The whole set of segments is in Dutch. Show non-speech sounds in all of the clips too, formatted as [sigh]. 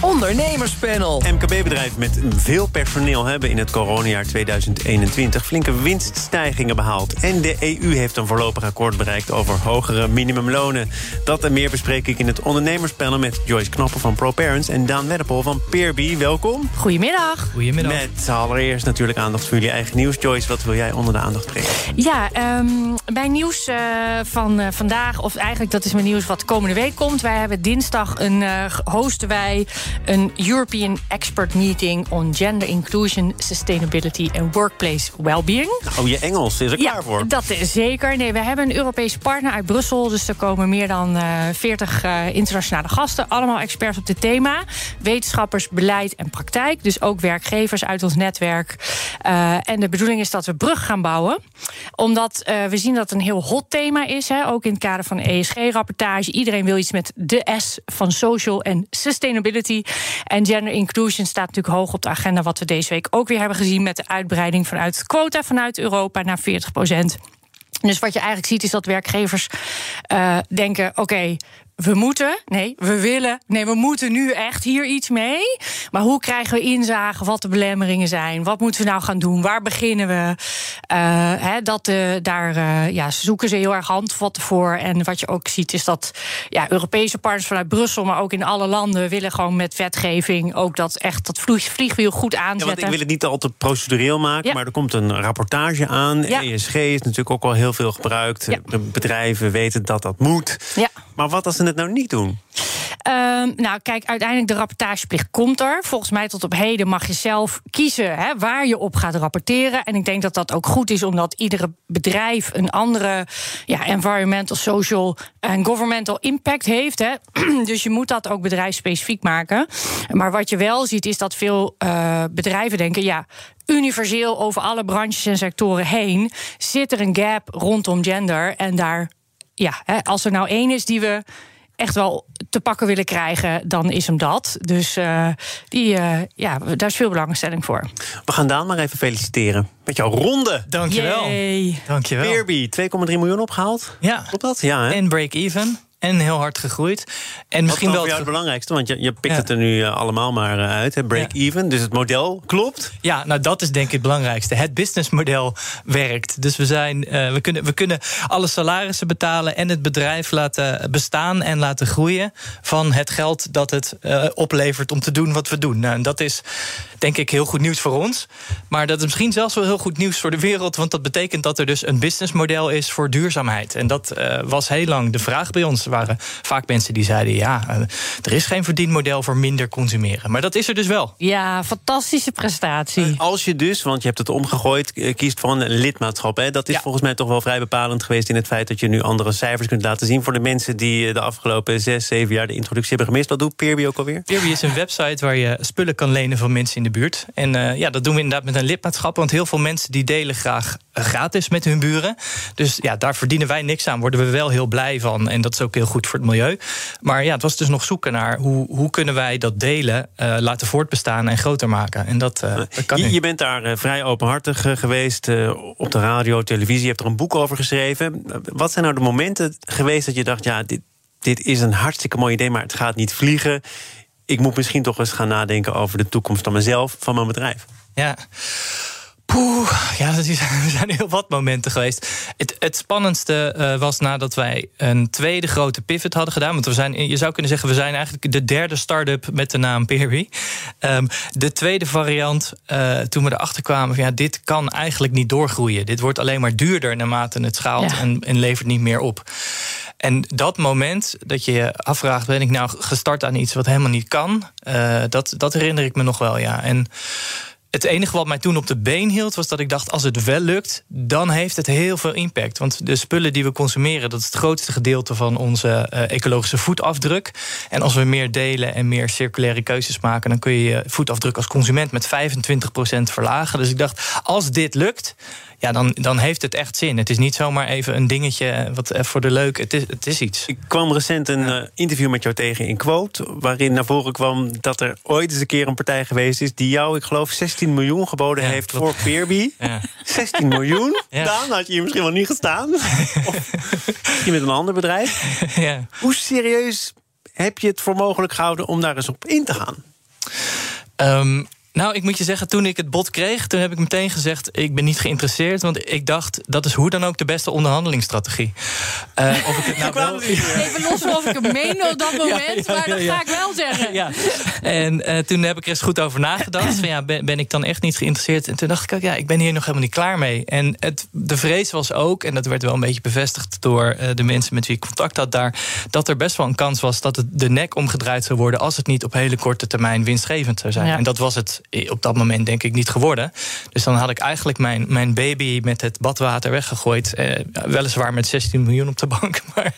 Ondernemerspanel. MKB-bedrijven met veel personeel hebben in het coronajaar 2021 flinke winststijgingen behaald. En de EU heeft een voorlopig akkoord bereikt over hogere minimumlonen. Dat en meer bespreek ik in het ondernemerspanel met Joyce Knoppen van ProParents en Daan Weddepol van Peerby. Welkom. Goedemiddag. Goedemiddag. Met allereerst natuurlijk aandacht voor jullie eigen nieuws. Joyce, wat wil jij onder de aandacht brengen? Ja, ehm, mijn nieuws eh, van eh, vandaag, of eigenlijk dat is mijn nieuws wat komende week komt. Wij hebben dinsdag een uh, hosten wij een European Expert Meeting on Gender Inclusion, Sustainability and Workplace Wellbeing. Oh, je Engels is er ja, klaar voor. Dat is zeker. Nee, we hebben een Europese partner uit Brussel. Dus er komen meer dan uh, 40 uh, internationale gasten. Allemaal experts op dit thema. Wetenschappers, beleid en praktijk. Dus ook werkgevers uit ons netwerk. Uh, en de bedoeling is dat we brug gaan bouwen. Omdat we zien dat het een heel hot thema is. Hè, ook in het kader van ESG-rapportage. Iedereen wil iets met de S van social en sustainability. En gender inclusion staat natuurlijk hoog op de agenda. Wat we deze week ook weer hebben gezien met de uitbreiding vanuit quota vanuit Europa naar 40 procent. Dus wat je eigenlijk ziet is dat werkgevers uh, denken: oké, we moeten, nee, we willen, nee, we moeten nu echt hier iets mee. Maar hoe krijgen we inzage wat de belemmeringen zijn? Wat moeten we nou gaan doen? Waar beginnen we? Uh, hè, dat, uh, daar uh, ja, zoeken ze heel erg handvatten voor. En wat je ook ziet is dat ja, Europese partners vanuit Brussel, maar ook in alle landen, willen gewoon met wetgeving ook dat echt dat vliegwiel goed aanzetten. Ja, want ik wil het niet al te procedureel maken, ja. maar er komt een rapportage aan. Ja. ESG is natuurlijk ook al heel veel gebruikt. De bedrijven weten dat dat moet. Ja. Maar wat als ze het nou niet doen? Um, nou, kijk, uiteindelijk de rapportageplicht komt er. Volgens mij tot op heden mag je zelf kiezen hè, waar je op gaat rapporteren. En ik denk dat dat ook goed is, omdat iedere bedrijf een andere ja, environmental, social en governmental impact heeft. Hè. [clears throat] Dus je moet dat ook bedrijfsspecifiek maken. Maar wat je wel ziet, is dat veel uh, bedrijven denken: ja, universeel over alle branches en sectoren heen zit er een gap rondom gender. En daar, ja, hè, als er nou één is die we echt wel te pakken willen krijgen, dan is hem dat. Dus uh, die, uh, ja, daar is veel belangstelling voor. We gaan Daan maar even feliciteren met jouw ronde. Dankjewel. Yay. Dankjewel. Peerby, 2,3 miljoen opgehaald. Ja. Klopt dat? Ja, hè? En break-even. En heel hard gegroeid. En misschien wel het, belangrijkste, want je, je pikt ja. het er nu uh, allemaal maar uh, uit. Break-even, ja. dus het model klopt. Ja, nou dat is denk ik het belangrijkste. Het businessmodel werkt. Dus we, zijn, uh, we, kunnen, we kunnen alle salarissen betalen en het bedrijf laten bestaan en laten groeien van het geld dat het oplevert om te doen wat we doen. Nou, en dat is denk ik heel goed nieuws voor ons. Maar dat is misschien zelfs wel heel goed nieuws voor de wereld. Want dat betekent dat er dus een businessmodel is voor duurzaamheid. En dat was heel lang de vraag bij ons. Waren vaak mensen die zeiden: ja, er is geen verdienmodel voor minder consumeren. Maar dat is er dus wel. Ja, fantastische prestatie. Als je dus, want je hebt het omgegooid, kiest voor een lidmaatschap. Hè, dat is ja. volgens mij toch wel vrij bepalend geweest in het feit dat je nu andere cijfers kunt laten zien voor de mensen die de afgelopen zes, zeven jaar de introductie hebben gemist. Wat doet Peerby ook alweer? Peerby is een [laughs] website waar je spullen kan lenen van mensen in de buurt. En uh, ja, dat doen we inderdaad met een lidmaatschap. Want heel veel mensen die delen graag gratis met hun buren. Dus ja, daar verdienen wij niks aan. Worden we wel heel blij van. En dat is ook heel goed voor het milieu. Maar ja, het was dus nog zoeken naar hoe, hoe kunnen wij dat delen uh, laten voortbestaan en groter maken. En dat, uh, dat kan je, bent daar uh, vrij openhartig geweest op de radio, televisie. Je hebt er een boek over geschreven. Wat zijn nou de momenten geweest dat je dacht: ja, dit, dit is een hartstikke mooi idee, maar het gaat niet vliegen. Ik moet misschien toch eens gaan nadenken over de toekomst van mezelf, van mijn bedrijf. Ja. Poeh, ja, [laughs] er zijn heel wat momenten geweest. Het, het spannendste uh, was nadat wij een tweede grote pivot hadden gedaan. Want we zijn, je zou kunnen zeggen, we zijn eigenlijk de derde start-up met de naam Peerby. Um, de tweede variant, uh, toen we erachter kwamen van ja, dit kan eigenlijk niet doorgroeien. Dit wordt alleen maar duurder naarmate het schaalt ja. en, en levert niet meer op. En dat moment dat je je afvraagt: ben ik nou gestart aan iets wat helemaal niet kan? Uh, dat, dat herinner ik me nog wel, ja. En het enige wat mij toen op de been hield, was dat ik dacht: als het wel lukt, dan heeft het heel veel impact. Want de spullen die we consumeren, dat is het grootste gedeelte van onze uh, ecologische voetafdruk. En als we meer delen en meer circulaire keuzes maken, dan kun je je voetafdruk als consument met 25% verlagen. Dus ik dacht: als dit lukt, ja, dan, dan heeft het echt zin. Het is niet zomaar even een dingetje wat voor de leuk. Het is, het is iets. Ik kwam recent een interview met jou tegen in Quote, waarin naar voren kwam dat er ooit eens een keer een partij geweest is die jou, ik geloof, 16 miljoen geboden heeft voor Peerby. [laughs] Ja. 16 miljoen? [laughs] Ja. Dan had je hier misschien wel niet gestaan. [laughs] of misschien met een ander bedrijf. Ja. Hoe serieus heb je het voor mogelijk gehouden om daar eens op in te gaan? Um, nou, ik moet je zeggen, toen ik het bod kreeg, toen heb ik meteen gezegd: ik ben niet geïnteresseerd. Want ik dacht, dat is hoe dan ook de beste onderhandelingsstrategie. Uh, of ik het [laughs] nou wel. Even los of ik het meen op dat [laughs] moment, maar dat ga ik wel zeggen. Ja. En uh, toen heb ik er eens goed over nagedacht. Van ja, ben, ben, ik dan echt niet geïnteresseerd? En toen dacht ik ook, ja, ik ben hier nog helemaal niet klaar mee. En het, de vrees was ook, en dat werd wel een beetje bevestigd door uh, de mensen met wie ik contact had daar, dat er best wel een kans was dat het de nek omgedraaid zou worden als het niet op hele korte termijn winstgevend zou zijn. En dat was het op dat moment denk ik niet geworden. Dus dan had ik eigenlijk mijn, mijn baby met het badwater weggegooid. Eh, weliswaar met 16 miljoen op de bank. [laughs] Maar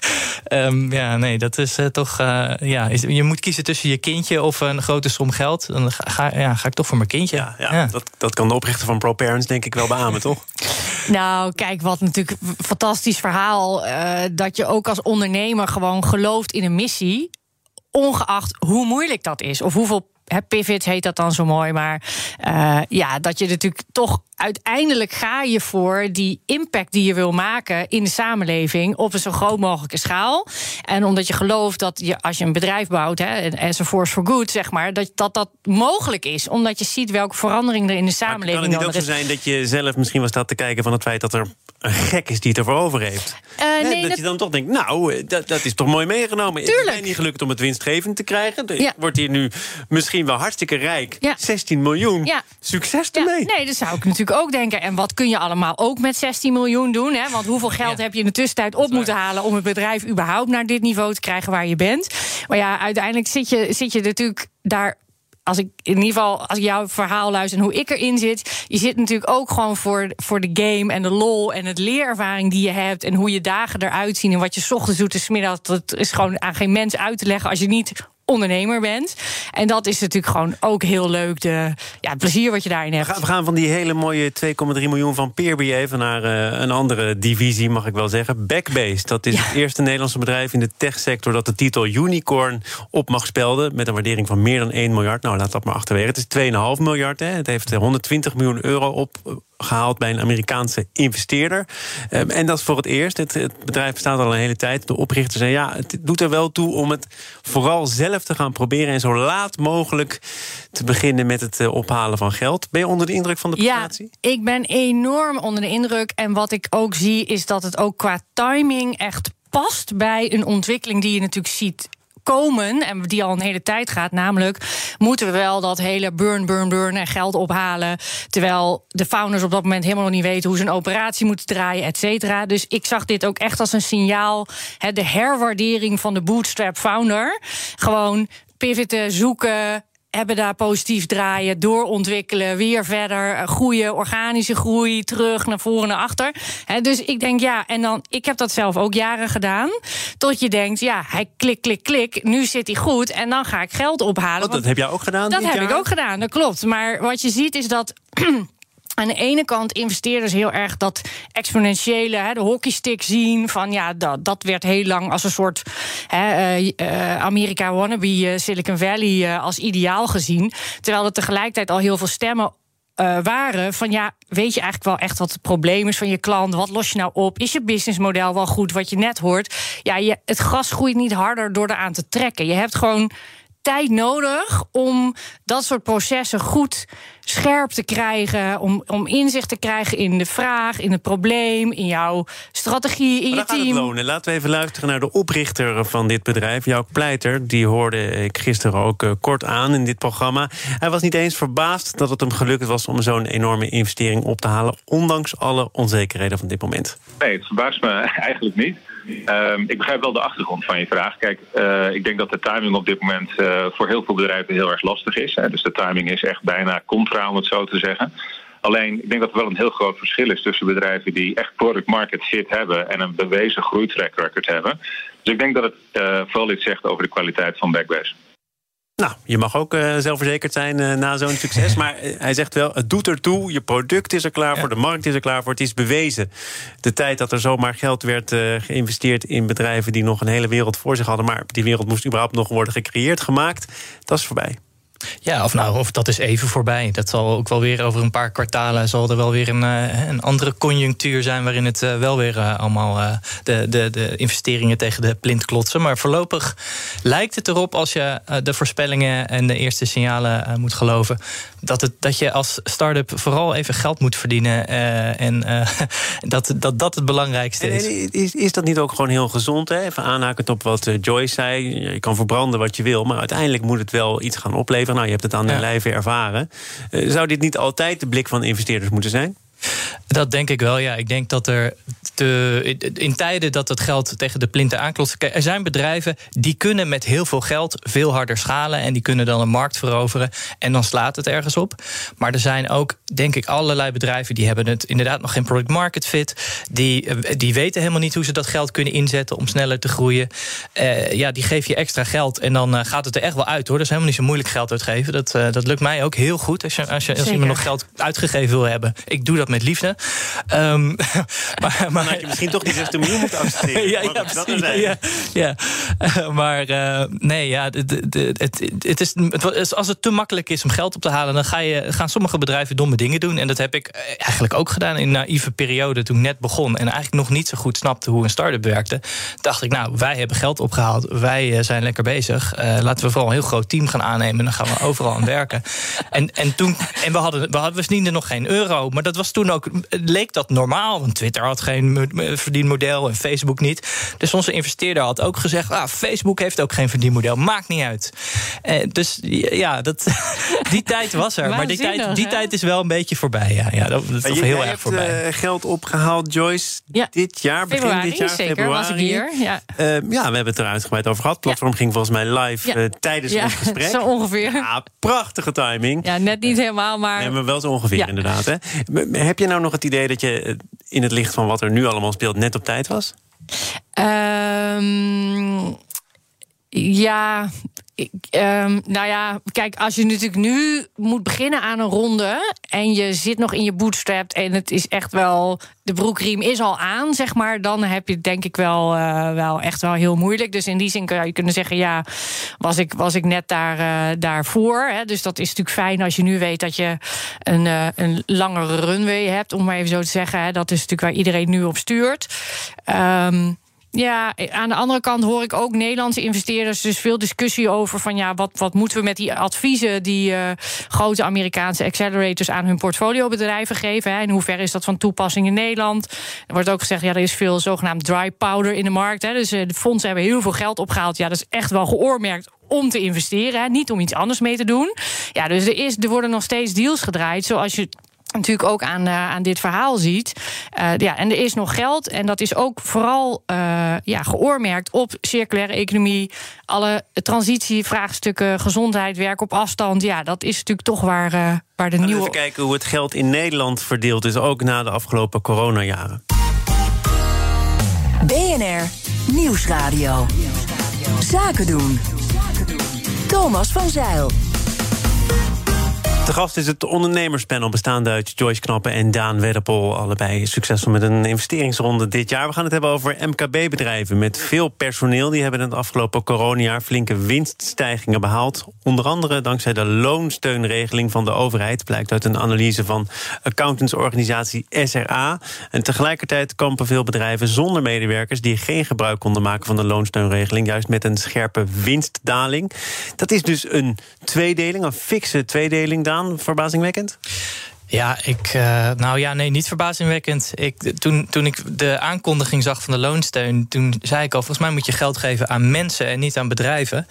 um, ja, nee, dat is uh, toch. Uh, ja, is, je moet kiezen tussen je kindje of een grote som geld. Dan ga, ja, ga ik toch voor mijn kindje. Ja, ja, Dat, dat kan de oprichter van ProParents denk ik wel beamen, toch? [laughs] Nou, kijk, wat natuurlijk een fantastisch verhaal. Uh, dat je ook als ondernemer gewoon gelooft in een missie ongeacht hoe moeilijk dat is of hoeveel pivots heet dat dan zo mooi. Maar uh, ja, dat je natuurlijk toch uiteindelijk ga je voor die impact die je wil maken in de samenleving op een zo groot mogelijke schaal. En omdat je gelooft dat je als je een bedrijf bouwt, hè, as a force for good, zeg maar, dat dat, dat mogelijk is. Omdat je ziet welke verandering er in de samenleving is. Kan het niet ook zo zijn dat je zelf misschien wel staat te kijken van het feit dat er een gek is die het ervoor over heeft? Uh, nee, dat, je dan toch denkt, nou, eh, dat, dat is toch mooi meegenomen. Tuurlijk. Het is niet gelukt om het winstgevend te krijgen. Ja. Wordt hier nu misschien wel hartstikke rijk. Ja. 16 miljoen. Ja. Succes ermee. Nee, dat zou ik natuurlijk ook denken. En wat kun je allemaal ook met 16 miljoen doen? Hè? Want hoeveel geld heb je in de tussentijd op moeten halen om het bedrijf überhaupt naar dit niveau te krijgen waar je bent? Maar ja, uiteindelijk zit je, zit je natuurlijk daar als ik in ieder geval, als ik jouw verhaal luister en hoe ik erin zit, je zit natuurlijk ook gewoon voor, voor de game en de lol en het leerervaring die je hebt en hoe je dagen eruit zien en wat je ochtends doet en smiddags, dat is gewoon aan geen mens uit te leggen als je niet ondernemer bent. En dat is natuurlijk gewoon ook heel leuk, de, ja, het plezier wat je daarin hebt. We gaan van die hele mooie 2,3 miljoen van Peerby even naar uh, een andere divisie, mag ik wel zeggen. Backbase, dat is het eerste Nederlandse bedrijf in de techsector... dat de titel Unicorn op mag spelden... met een waardering van meer dan 1 miljard. Nou, laat dat maar achterwege. Het is 2,5 miljard. Hè. Het heeft 120 miljoen euro op gehaald bij een Amerikaanse investeerder. Ehm, en dat is voor het eerst. Het, het, bedrijf bestaat al een hele tijd. De oprichter zei ja, het doet er wel toe om het vooral zelf te gaan proberen en zo laat mogelijk te beginnen met het eh, ophalen van geld. Ben je onder de indruk van de prestatie? Ja, ik ben enorm onder de indruk. En wat ik ook zie is dat het ook qua timing echt past bij een ontwikkeling die je natuurlijk ziet komen, en die al een hele tijd gaat, namelijk moeten we wel dat hele burn, burn, burn en geld ophalen. Terwijl de founders op dat moment helemaal nog niet weten hoe ze een operatie moeten draaien, et cetera. Dus ik zag dit ook echt als een signaal. de herwaardering van de bootstrap founder. Gewoon pivoten, zoeken, hebben daar positief draaien, doorontwikkelen, weer verder, eh, groeien, organische groei, terug naar voren, naar achter. dus ik denk ja, en dan, ik heb dat zelf ook jaren gedaan. Tot je denkt, ja, hij klik, klik, klik, nu zit hij goed en dan ga ik geld ophalen. Oh, dat heb jij ook gedaan? Dat heb ik ook gedaan, dat klopt. Maar wat je ziet is dat. [clears throat] aan de ene kant investeerders heel erg dat exponentiële, hè, de hockeystick zien. Van ja, dat, dat werd heel lang als een soort hè, uh, Amerika wannabe, uh, Silicon Valley als ideaal gezien. Terwijl er tegelijkertijd al heel veel stemmen waren van ja, weet je eigenlijk wel echt wat het probleem is van je klant? Wat los je nou op? Is je businessmodel wel goed? Wat je net hoort. Ja, je, het gras groeit niet harder door eraan te trekken. Je hebt gewoon tijd nodig om dat soort processen goed scherp te krijgen. Om, om inzicht te krijgen in de vraag, in het probleem, in jouw strategie, in maar je team. Gaat het lonen. Laten we even luisteren naar de oprichter van dit bedrijf, jouw Pleiter. Die hoorde ik gisteren ook uh, kort aan in dit programma. Hij was niet eens verbaasd dat het hem gelukt was om zo'n enorme investering op te halen, ondanks alle onzekerheden van dit moment. Nee, het verbaast me [laughs] eigenlijk niet. Um, ik begrijp wel de achtergrond van je vraag. Kijk, uh, ik denk dat de timing op dit moment uh, voor heel veel bedrijven heel erg lastig is. Hè. Dus de timing is echt bijna contra, om het zo te zeggen. Alleen, ik denk dat er wel een heel groot verschil is tussen bedrijven die echt product market fit hebben en een bewezen groeitrack record hebben. Dus ik denk dat het uh, vooral iets zegt over de kwaliteit van Backbase. Nou, je mag ook uh, zelfverzekerd zijn uh, na zo'n succes. [laughs] maar hij zegt wel, het doet ertoe. Je product is er klaar voor, de markt is er klaar voor. Het is bewezen. De tijd dat er zomaar geld werd uh, geïnvesteerd in bedrijven... die nog een hele wereld voor zich hadden... maar die wereld moest überhaupt nog worden gecreëerd, gemaakt... dat is voorbij. Ja, of nou, of dat is even voorbij. Dat zal ook wel weer over een paar kwartalen zal er wel weer een, eh, een andere conjunctuur zijn waarin het eh, wel weer uh, allemaal de, de, de investeringen tegen de plint klotsen. Maar voorlopig lijkt het erop, als je de voorspellingen en de eerste signalen moet geloven, dat, het, dat je als start-up vooral even geld moet verdienen. en [laughs] dat, dat dat het belangrijkste is. is. Is dat niet ook gewoon heel gezond? Hè? Even aanhakend op wat Joyce zei. Je kan verbranden wat je wil, maar uiteindelijk moet het wel iets gaan opleveren. Nou, je hebt het aan de ja. lijve ervaren. Uh, zou dit niet altijd de blik van investeerders moeten zijn? Dat denk ik wel, ja. Ik denk dat er te, in tijden dat het geld tegen de plinten aanklotst... er zijn bedrijven die kunnen met heel veel geld veel harder schalen... en die kunnen dan een markt veroveren en dan slaat het ergens op. Maar er zijn ook, denk ik, allerlei bedrijven... die hebben het inderdaad nog geen product market fit. Die, die weten helemaal niet hoe ze dat geld kunnen inzetten... om sneller te groeien. Uh, ja, die geef je extra geld en dan uh, gaat het er echt wel uit, hoor. Dat is helemaal niet zo moeilijk geld uitgeven. Dat, uh, dat lukt mij ook heel goed als je, als je, als je nog geld uitgegeven wil hebben. Ik doe dat met liefde. Um, [laughs] maar, maar had je misschien toch die 16 miljoen moeten accepteren. [laughs] ja, ja, dat ja, ja. Uh, maar uh, nee, ja, het, het, het, is, het, als het te makkelijk is om geld op te halen, dan ga je, gaan sommige bedrijven domme dingen doen. En dat heb ik eigenlijk ook gedaan in een naïeve periode toen ik net begon. En eigenlijk nog niet zo goed snapte hoe een start-up werkte. Dacht ik, nou, wij hebben geld opgehaald. Wij zijn lekker bezig. Uh, laten we vooral een heel groot team gaan aannemen. En dan gaan we overal aan werken. [laughs] En, en toen, en we hadden, we hadden, we verdienden nog geen euro. Maar dat was toen ook leek dat normaal. Want Twitter had geen verdienmodel en Facebook niet. Dus onze investeerder had ook gezegd... Ah, Facebook heeft ook geen verdienmodel, maakt niet uit. Eh, dus ja, dat, [laughs] die tijd was er. maar die, tijd, die tijd is wel een beetje voorbij. Ja, ja dat, dat is toch heel erg voorbij. hebt uh, geld opgehaald, Joyce, ja. dit jaar, begin februari, dit jaar, zeker, februari. was ik hier. Ja. Uh, ja, we hebben het er uitgebreid over gehad. Het platform ging volgens mij live uh, tijdens ja, ons [laughs] gesprek. Zo ongeveer. Ja, prachtige timing. Ja, net niet helemaal, maar... Nee, maar wel zo ongeveer inderdaad. Hè. Heb je nou nog het idee dat je in het licht van wat er nu allemaal speelt net op tijd was? Um, ja, um, nou ja, kijk, als je natuurlijk nu moet beginnen aan een ronde en je zit nog in je bootstrap en het is echt wel, de broekriem is al aan, zeg maar, dan heb je het denk ik wel, uh, wel echt wel heel moeilijk. Dus in die zin zou je kunnen zeggen, ja, was ik, was ik net daar, uh, daarvoor. Hè? Dus dat is natuurlijk fijn als je nu weet dat je een, uh, een langere runway hebt, om maar even zo te zeggen. Hè? Dat is natuurlijk waar iedereen nu op stuurt. Um, ja, aan de andere kant hoor ik ook Nederlandse investeerders dus veel discussie over van ja, wat, wat moeten we met die adviezen die uh, grote Amerikaanse accelerators aan hun portfoliobedrijven geven. Hè? In hoeverre is dat van toepassing in Nederland? Er wordt ook gezegd, ja, er is veel zogenaamd dry powder in de markt. Hè? Dus uh, de fondsen hebben heel veel geld opgehaald. Ja, dat is echt wel geoormerkt om te investeren, niet om iets anders mee te doen. Ja, dus er, is, er worden nog steeds deals gedraaid, zoals je natuurlijk ook aan, uh, aan dit verhaal ziet. Uh, ja, en er is nog geld. En dat is ook vooral uh, ja, geoormerkt op circulaire economie. Alle transitievraagstukken, gezondheid, werk op afstand. Ja, dat is natuurlijk toch waar, waar de nieuwe. Even kijken hoe het geld in Nederland verdeeld is, ook na de afgelopen coronajaren. BNR Nieuwsradio. Zaken doen. Thomas van Zeil. De gast is het ondernemerspanel bestaande uit Joyce Knappen en Daan Wedderpol. Allebei succesvol met een investeringsronde dit jaar. We gaan het hebben over MKB-bedrijven met veel personeel. Die hebben in het afgelopen coronajaar flinke winststijgingen behaald. Onder andere dankzij de loonsteunregeling van de overheid. Blijkt uit een analyse van accountantsorganisatie SRA. En tegelijkertijd kampen veel bedrijven zonder medewerkers... die geen gebruik konden maken van de loonsteunregeling. Juist met een scherpe winstdaling. Dat is dus een tweedeling, een fikse tweedeling, Daan verbazingwekkend? Ja, ik, uh, nou ja, nee, niet verbazingwekkend. Ik, toen, toen ik de aankondiging zag van de loonsteun, toen zei ik al: volgens mij moet je geld geven aan mensen en niet aan bedrijven.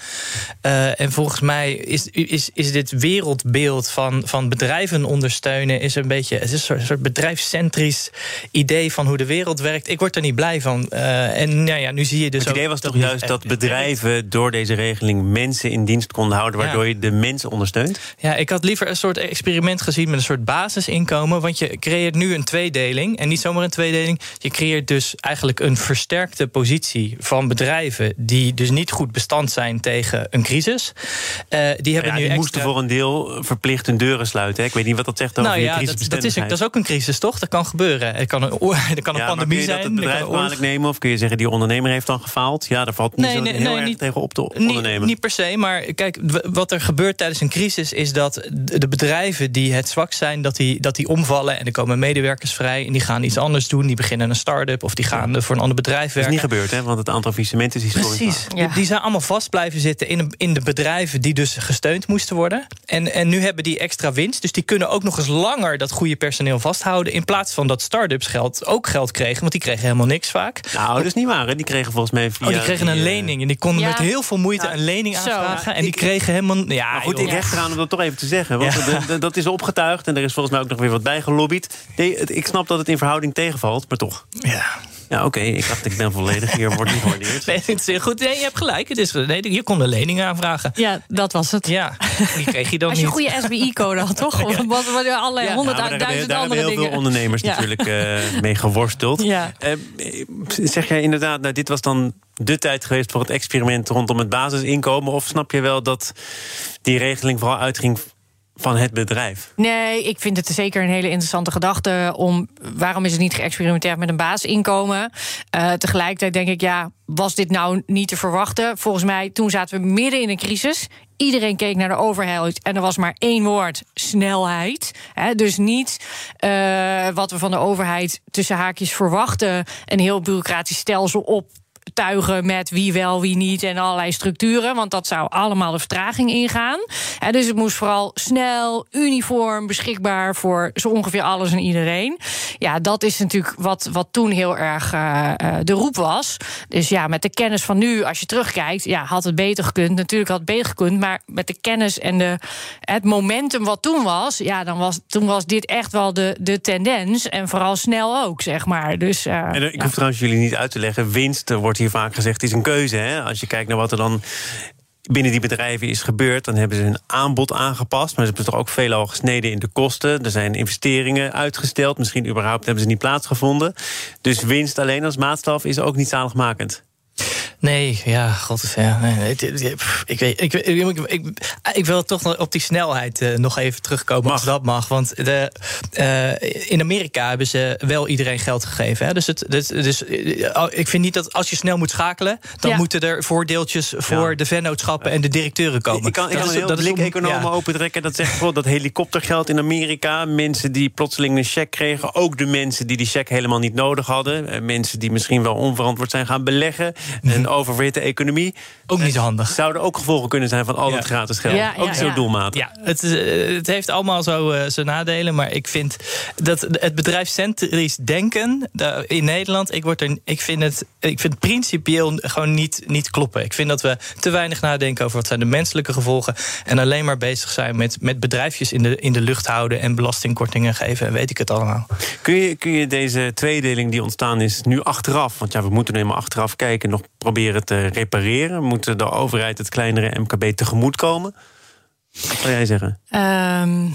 Uh, en volgens mij is, is, is dit wereldbeeld van, van bedrijven ondersteunen is een beetje het is een soort bedrijfscentrisch idee van hoe de wereld werkt. Ik word er niet blij van. Uh, en nou ja, nu zie je dus. Het idee was toch juist dat bedrijven door deze regeling mensen in dienst konden houden, waardoor ja. je de mensen ondersteunt? Ja, ik had liever een soort experiment gezien met een soort basis basisinkomen. Want je creëert nu een tweedeling. En niet zomaar een tweedeling. Je creëert dus eigenlijk een versterkte positie van bedrijven. die dus niet goed bestand zijn tegen een crisis. Uh, die hebben ja, nu die moesten voor een deel verplicht hun deuren sluiten. Hè? Ik weet niet wat dat zegt over nou, ja. Dat, dat, is, dat is ook een crisis, toch? Dat kan gebeuren. Het kan een, [laughs] er kan een ja, pandemie kun je zijn. dat het bedrijf kwalijk nemen? Of kun je zeggen, die ondernemer heeft dan gefaald? Ja, daar valt niet Nee, zo nee, heel nee, erg niet- tegen op te Niet, ondernemen. niet per se, maar kijk, wat er gebeurt tijdens een crisis is dat de de bedrijven die het zwak zijn, dat die, dat die omvallen en er komen medewerkers vrij en die gaan iets anders doen. Die beginnen een start-up of die gaan voor een ander bedrijf Dat is werken. niet gebeurd, hè? want het aantal faillissementen is historisch Precies. Ja. Die, die zijn allemaal vast blijven zitten in, in de bedrijven die dus gesteund moesten worden. En, en nu hebben die extra winst. Dus die kunnen ook nog eens langer dat goede personeel vasthouden. In plaats van dat start-ups geld ook geld kregen. Want die kregen helemaal niks vaak. Nou, dat is niet waar. Hè? Die kregen volgens mij via... Oh, die kregen een eh, lening. En die konden Ja. met heel veel moeite Ja. een lening Zo. aanvragen. En die Ik- kregen helemaal. Ja, Maar goed, joh. ik hecht eraan om dat toch even te zeggen. Want dat is opgetuigd en er is volgens mij ook nog weer wat bij gelobbyd. Nee, het- ik snap dat het in verhouding tegenvalt, maar toch. Ja. Ja, oké, ik dacht ik ben volledig. Hier wordt niet gewaardeerd. [laughs] Nee, het is heel goed. Nee, je hebt gelijk. Het is, nee, je kon een lening aanvragen. Ja, dat was het. Ja, die kreeg je dan [laughs] Als je een goede SBI-code had, toch? [laughs] Want wat wat allerlei Nou, maar daar honderdduizend hebben, daar hebben andere heel dingen. veel ondernemers Ja. natuurlijk eh, mee geworsteld. Ja. Eh, zeg jij inderdaad, nou, dit was dan de tijd geweest voor het experiment rondom het basisinkomen? Of snap je wel dat die regeling vooral uitging van het bedrijf? Nee, ik vind het zeker een hele interessante gedachte. Om waarom is het niet geëxperimenteerd met een basisinkomen? Eh, tegelijkertijd denk ik, ja, was dit nou niet te verwachten? Volgens mij, toen zaten we midden in een crisis. Iedereen keek naar de overheid en er was maar één woord: snelheid. Dus niet eh, wat we van de overheid tussen haakjes verwachten: een heel bureaucratisch stelsel op tuigen met wie wel, wie niet en allerlei structuren. Want dat zou allemaal de vertraging ingaan. Hè, dus het moest vooral snel, uniform, beschikbaar voor zo ongeveer alles en iedereen. Ja, dat is natuurlijk wat, wat toen heel erg eh, eh, de roep was. Dus ja, met de kennis van nu, als je terugkijkt, ja, had het beter gekund. Natuurlijk had het beter gekund, maar met de kennis en de, het momentum wat toen was, ja, dan was, toen was dit echt wel de, de tendens. En vooral snel ook, zeg maar. Dus, eh, En eh, ik ja. hoef trouwens jullie niet uit te leggen. Winst, er hier vaak gezegd, is een keuze. Hè? Als je kijkt naar wat er dan binnen die bedrijven is gebeurd... dan hebben ze hun aanbod aangepast. Maar ze hebben toch ook veelal gesneden in de kosten. Er zijn investeringen uitgesteld. Misschien überhaupt hebben ze niet plaatsgevonden. Dus winst alleen als maatstaf is ook niet zaligmakend. Nee, ja, god. Ja, nee, ik, weet, ik, ik, ik, ik, ik wil toch nog op die snelheid eh, nog even terugkomen, als dat mag. Want de, eh, in Amerika hebben ze wel iedereen geld gegeven. Hè? Dus, het, dus, dus eh, ik vind niet dat als je snel moet schakelen... dan Ja. moeten er voordeeltjes voor Ja. de vennootschappen en de directeuren komen. Ik kan, ik Dat kan is- een heel dat blik economen ja. opentrekken. Dat zegt bijvoorbeeld dat helikoptergeld in Amerika. Mensen die plotseling een cheque kregen. Ook de mensen die die cheque helemaal niet nodig hadden. Mensen die misschien wel onverantwoord zijn gaan beleggen. Een overwitte economie. Ook niet handig. Zouden ook gevolgen kunnen zijn van al dat gratis geld. Ja, ja, ook zo ja. doelmatig. Ja, het, is, eh, het heeft allemaal zo eh, zijn nadelen. Maar ik vind dat het bedrijfscentrisch denken in Nederland... Ik, word er, ik, vind het, ik vind het principieel gewoon niet, niet kloppen. Ik vind dat we te weinig nadenken over wat zijn de menselijke gevolgen... en alleen maar bezig zijn met, met bedrijfjes in de, in de lucht houden... en belastingkortingen geven en weet ik het allemaal. Kun, je, kun je deze tweedeling die ontstaan is nu achteraf... want ja, we moeten nu eenmaal achteraf kijken... nog proberen te repareren? Moet de overheid het kleinere MKB tegemoetkomen? Wat zou jij zeggen? Ehm,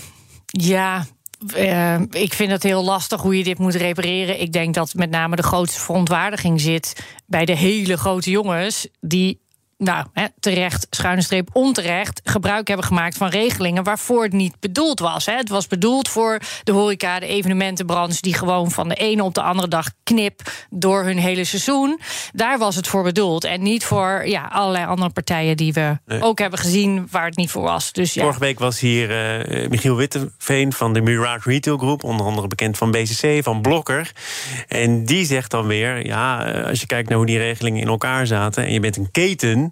ja. eh, ik vind het heel lastig hoe je dit moet repareren. Ik denk dat met name de grootste verontwaardiging zit bij de hele grote jongens die. Nou, hè, terecht, schuine streep, onterecht gebruik hebben gemaakt van regelingen waarvoor het niet bedoeld was. Hè. Het was bedoeld voor de horeca, de evenementenbranche, die gewoon van de ene op de andere dag knip door hun hele seizoen. Daar was het voor bedoeld. En niet voor ja, allerlei andere partijen die we Nee. ook hebben gezien waar het niet voor was. Dus ja. Vorige week was hier eh, Michiel Witteveen van de Mirage Retail Group, onder andere bekend van BCC, van Blokker. En die zegt dan weer: ja, eh, als je kijkt naar hoe die regelingen in elkaar zaten en je bent een keten.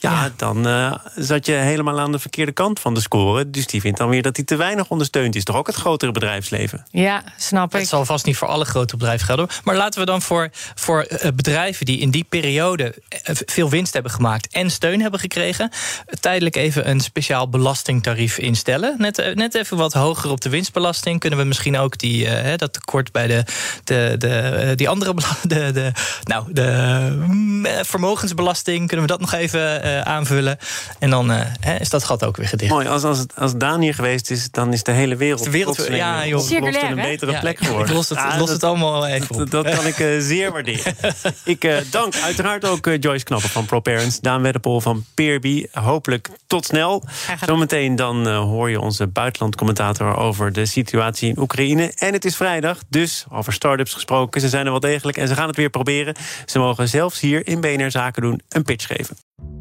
Ja, Ja. dan eh, zat je helemaal aan de verkeerde kant van de score. Dus die vindt dan weer dat hij te weinig ondersteund is. Toch ook het grotere bedrijfsleven. Ja, snap ik. Het zal vast niet voor alle grote bedrijven gelden. Maar laten we dan voor, voor eh, bedrijven die in die periode eh, veel winst hebben gemaakt en steun hebben gekregen, tijdelijk even een speciaal belastingtarief instellen. Net, net even wat hoger op de winstbelasting. Kunnen we misschien ook die, hè, dat tekort bij de, de, de, die andere [laughs] de, de, nou, de mm, vermogensbelasting, kunnen we dat nog even eh, aanvullen. En dan eh, hè, is dat gat ook weer gedicht. Mooi, als, als, als Daan hier geweest is, dan is de hele wereld, De wereld- ja, joh. Circulair, een betere Ja, plek geworden. Ik los het, Ah, los dat- het allemaal even op. Dat, dat kan ik eh, zeer waarderen. [laughs] ik eh, dank uiteraard ook eh, Joyce Knappen van ProParents... Daan Wedderpol van Peerby. Hopelijk tot snel. Zometeen dan eh, hoor je onze buitenlandcommentator... over de situatie in Oekraïne. En het is vrijdag, dus over start-ups gesproken. Ze zijn er wel degelijk en ze gaan het weer proberen. Ze mogen zelfs hier in BNR Zaken doen een pitch geven.